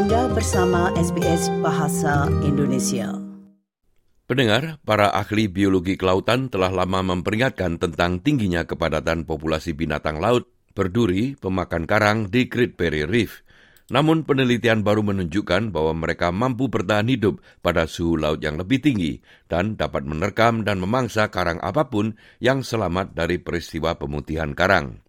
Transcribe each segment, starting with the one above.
Anda bersama SBS Bahasa Indonesia. Pendengar, para ahli biologi kelautan telah lama memperingatkan tentang tingginya kepadatan populasi binatang laut, berduri, pemakan karang di Great Barrier Reef. Namun penelitian baru menunjukkan bahwa mereka mampu bertahan hidup pada suhu laut yang lebih tinggi dan dapat menerkam dan memangsa karang apa pun yang selamat dari peristiwa pemutihan karang.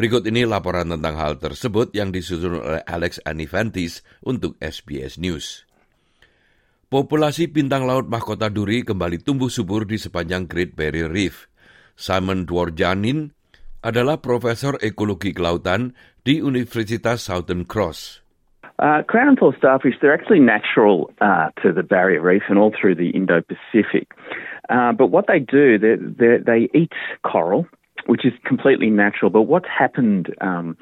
Berikut ini laporan tentang hal tersebut yang disusun oleh Alex Anifantis untuk SBS News. Populasi bintang laut mahkota duri kembali tumbuh subur di sepanjang Great Barrier Reef. Simon Dworjanin adalah profesor ekologi kelautan di Universitas Southern Cross. Uh, crown and starfish, they're actually natural uh, to the barrier reef and all through the Indo-Pacific. Uh, but what they do, they, they eat coral which is completely natural. But what's happened um,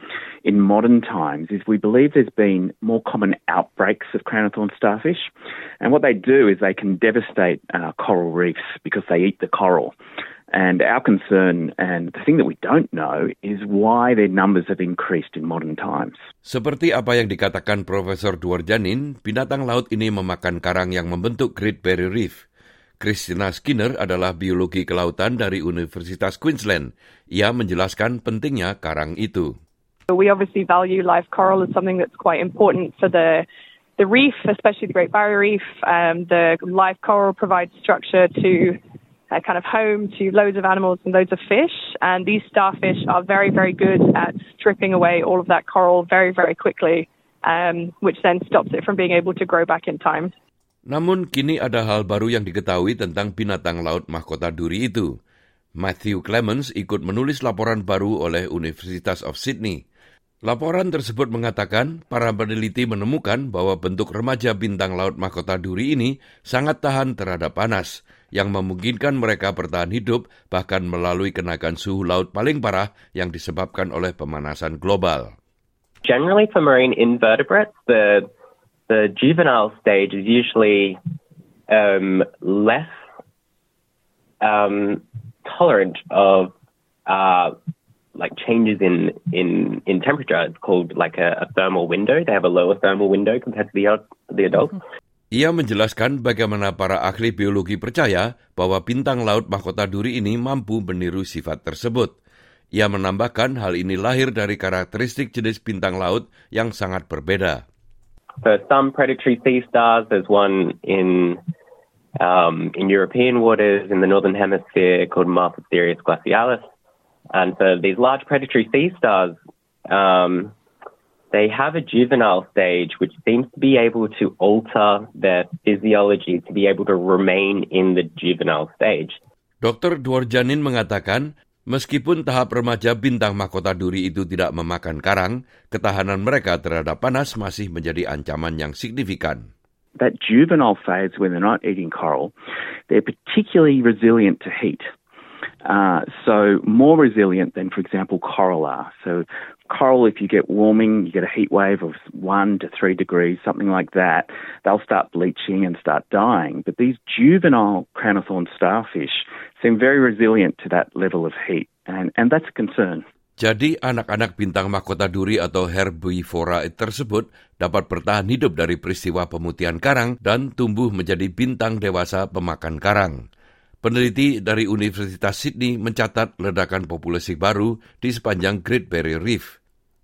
in modern times is we believe there's been more common outbreaks of crown of thorn starfish. And what they do is they can devastate uh, coral reefs because they eat the coral. And our concern and the thing that we don't know is why their numbers have increased in modern times. Seperti apa yang dikatakan Profesor Duarjanin, binatang laut ini memakan karang yang membentuk Great Barrier Reef. Christina Skinner adalah biologi kelautan dari Universitas Queensland. Ia menjelaskan pentingnya karang itu. We obviously value live coral as something that's quite important for the the reef, especially the Great Barrier Reef. Um, the live coral provides structure to a kind of home to loads of animals and loads of fish. And these starfish are very, very good at stripping away all of that coral very, very quickly, um, which then stops it from being able to grow back in time. Namun kini ada hal baru yang diketahui tentang binatang laut mahkota duri itu. Matthew Clemens ikut menulis laporan baru oleh Universitas of Sydney. Laporan tersebut mengatakan para peneliti menemukan bahwa bentuk remaja bintang laut mahkota duri ini sangat tahan terhadap panas, yang memungkinkan mereka bertahan hidup bahkan melalui kenaikan suhu laut paling parah yang disebabkan oleh pemanasan global. Generally for marine invertebrates, the the juvenile stage is usually um, less um, tolerant of uh, like changes in, in, in temperature. It's called like a, a, thermal window. They have a lower thermal window compared to the, the adults. Ia menjelaskan bagaimana para ahli biologi percaya bahwa bintang laut mahkota duri ini mampu meniru sifat tersebut. Ia menambahkan hal ini lahir dari karakteristik jenis bintang laut yang sangat berbeda. For some predatory sea stars, there's one in um, in European waters in the northern hemisphere called Martha-Sirius glacialis. And for these large predatory sea stars, um, they have a juvenile stage which seems to be able to alter their physiology to be able to remain in the juvenile stage. Dr. Dwarjanin mengatakan Meskipun tahap remaja bintang mahkota duri itu tidak memakan karang, ketahanan mereka terhadap panas masih menjadi ancaman yang signifikan. That juvenile phase when they're not eating coral, they're particularly resilient to heat. Uh, so more resilient than, for example, coral are. So coral, if you get warming, you get a heat wave of one to three degrees, something like that, they'll start bleaching and start dying. But these juvenile crown of thorn starfish seem very resilient to that level of heat, and, and that's a concern. Jadi anak-anak bintang mahkota duri atau herbivora tersebut dapat bertahan hidup dari peristiwa pemutihan karang dan tumbuh menjadi bintang dewasa pemakan karang. Peneliti dari Universitas Sydney mencatat ledakan populasi baru di sepanjang Great Barrier Reef.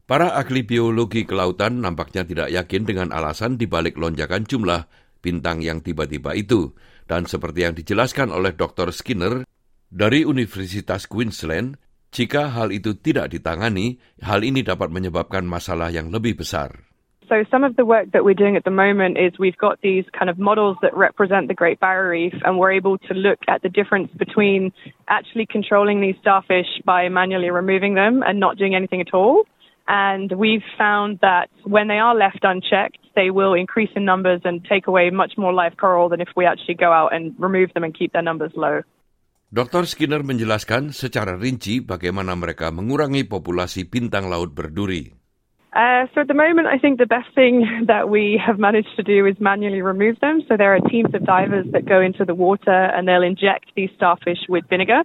Para ahli biologi kelautan nampaknya tidak yakin dengan alasan dibalik lonjakan jumlah bintang yang tiba-tiba itu. Dan seperti yang dijelaskan oleh Dr. Skinner dari Universitas Queensland, jika hal itu tidak ditangani, hal ini dapat menyebabkan masalah yang lebih besar. So some of the work that we're doing at the moment is we've got these kind of models that represent the Great Barrier Reef and we're able to look at the difference between actually controlling these starfish by manually removing them and not doing anything at all. And we've found that when they are left unchecked, they will increase in numbers and take away much more live coral than if we actually go out and remove them and keep their numbers low. Dr. Skinner menjelaskan secara rinci bagaimana mereka mengurangi populasi bintang laut berduri. Uh, so at the moment, I think the best thing that we have managed to do is manually remove them. So there are teams of divers that go into the water and they'll inject these starfish with vinegar.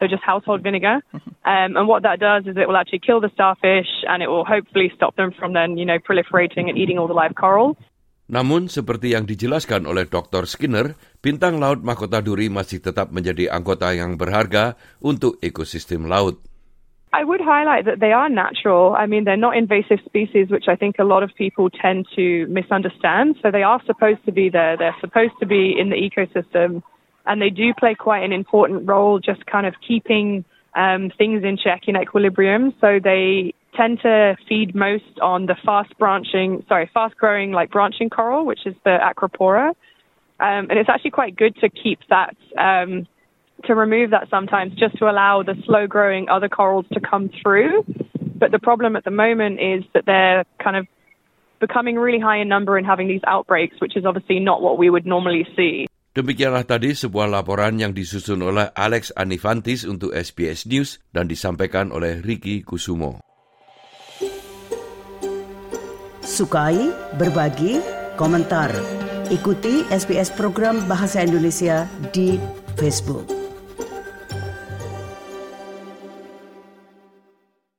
So just household vinegar. Um, and what that does is it will actually kill the starfish and it will hopefully stop them from then, you know, proliferating and eating all the live coral. Namun, seperti yang dijelaskan oleh Dr. Skinner, bintang laut mahkota duri masih tetap menjadi anggota yang berharga untuk ekosistem laut. I would highlight that they are natural. I mean, they're not invasive species, which I think a lot of people tend to misunderstand. So they are supposed to be there. They're supposed to be in the ecosystem. And they do play quite an important role just kind of keeping um, things in check, in equilibrium. So they tend to feed most on the fast branching, sorry, fast growing like branching coral, which is the Acropora. Um, and it's actually quite good to keep that um, to remove that sometimes just to allow the slow growing other corals to come through. But the problem at the moment is that they're kind of becoming really high in number and having these outbreaks, which is obviously not what we would normally see. Demikianlah tadi sebuah laporan yang disusun oleh Alex Anifantis untuk SBS News dan disampaikan oleh Ricky Kusumo. Sukai, berbagi, komentar. Ikuti SBS program Bahasa Indonesia di Facebook.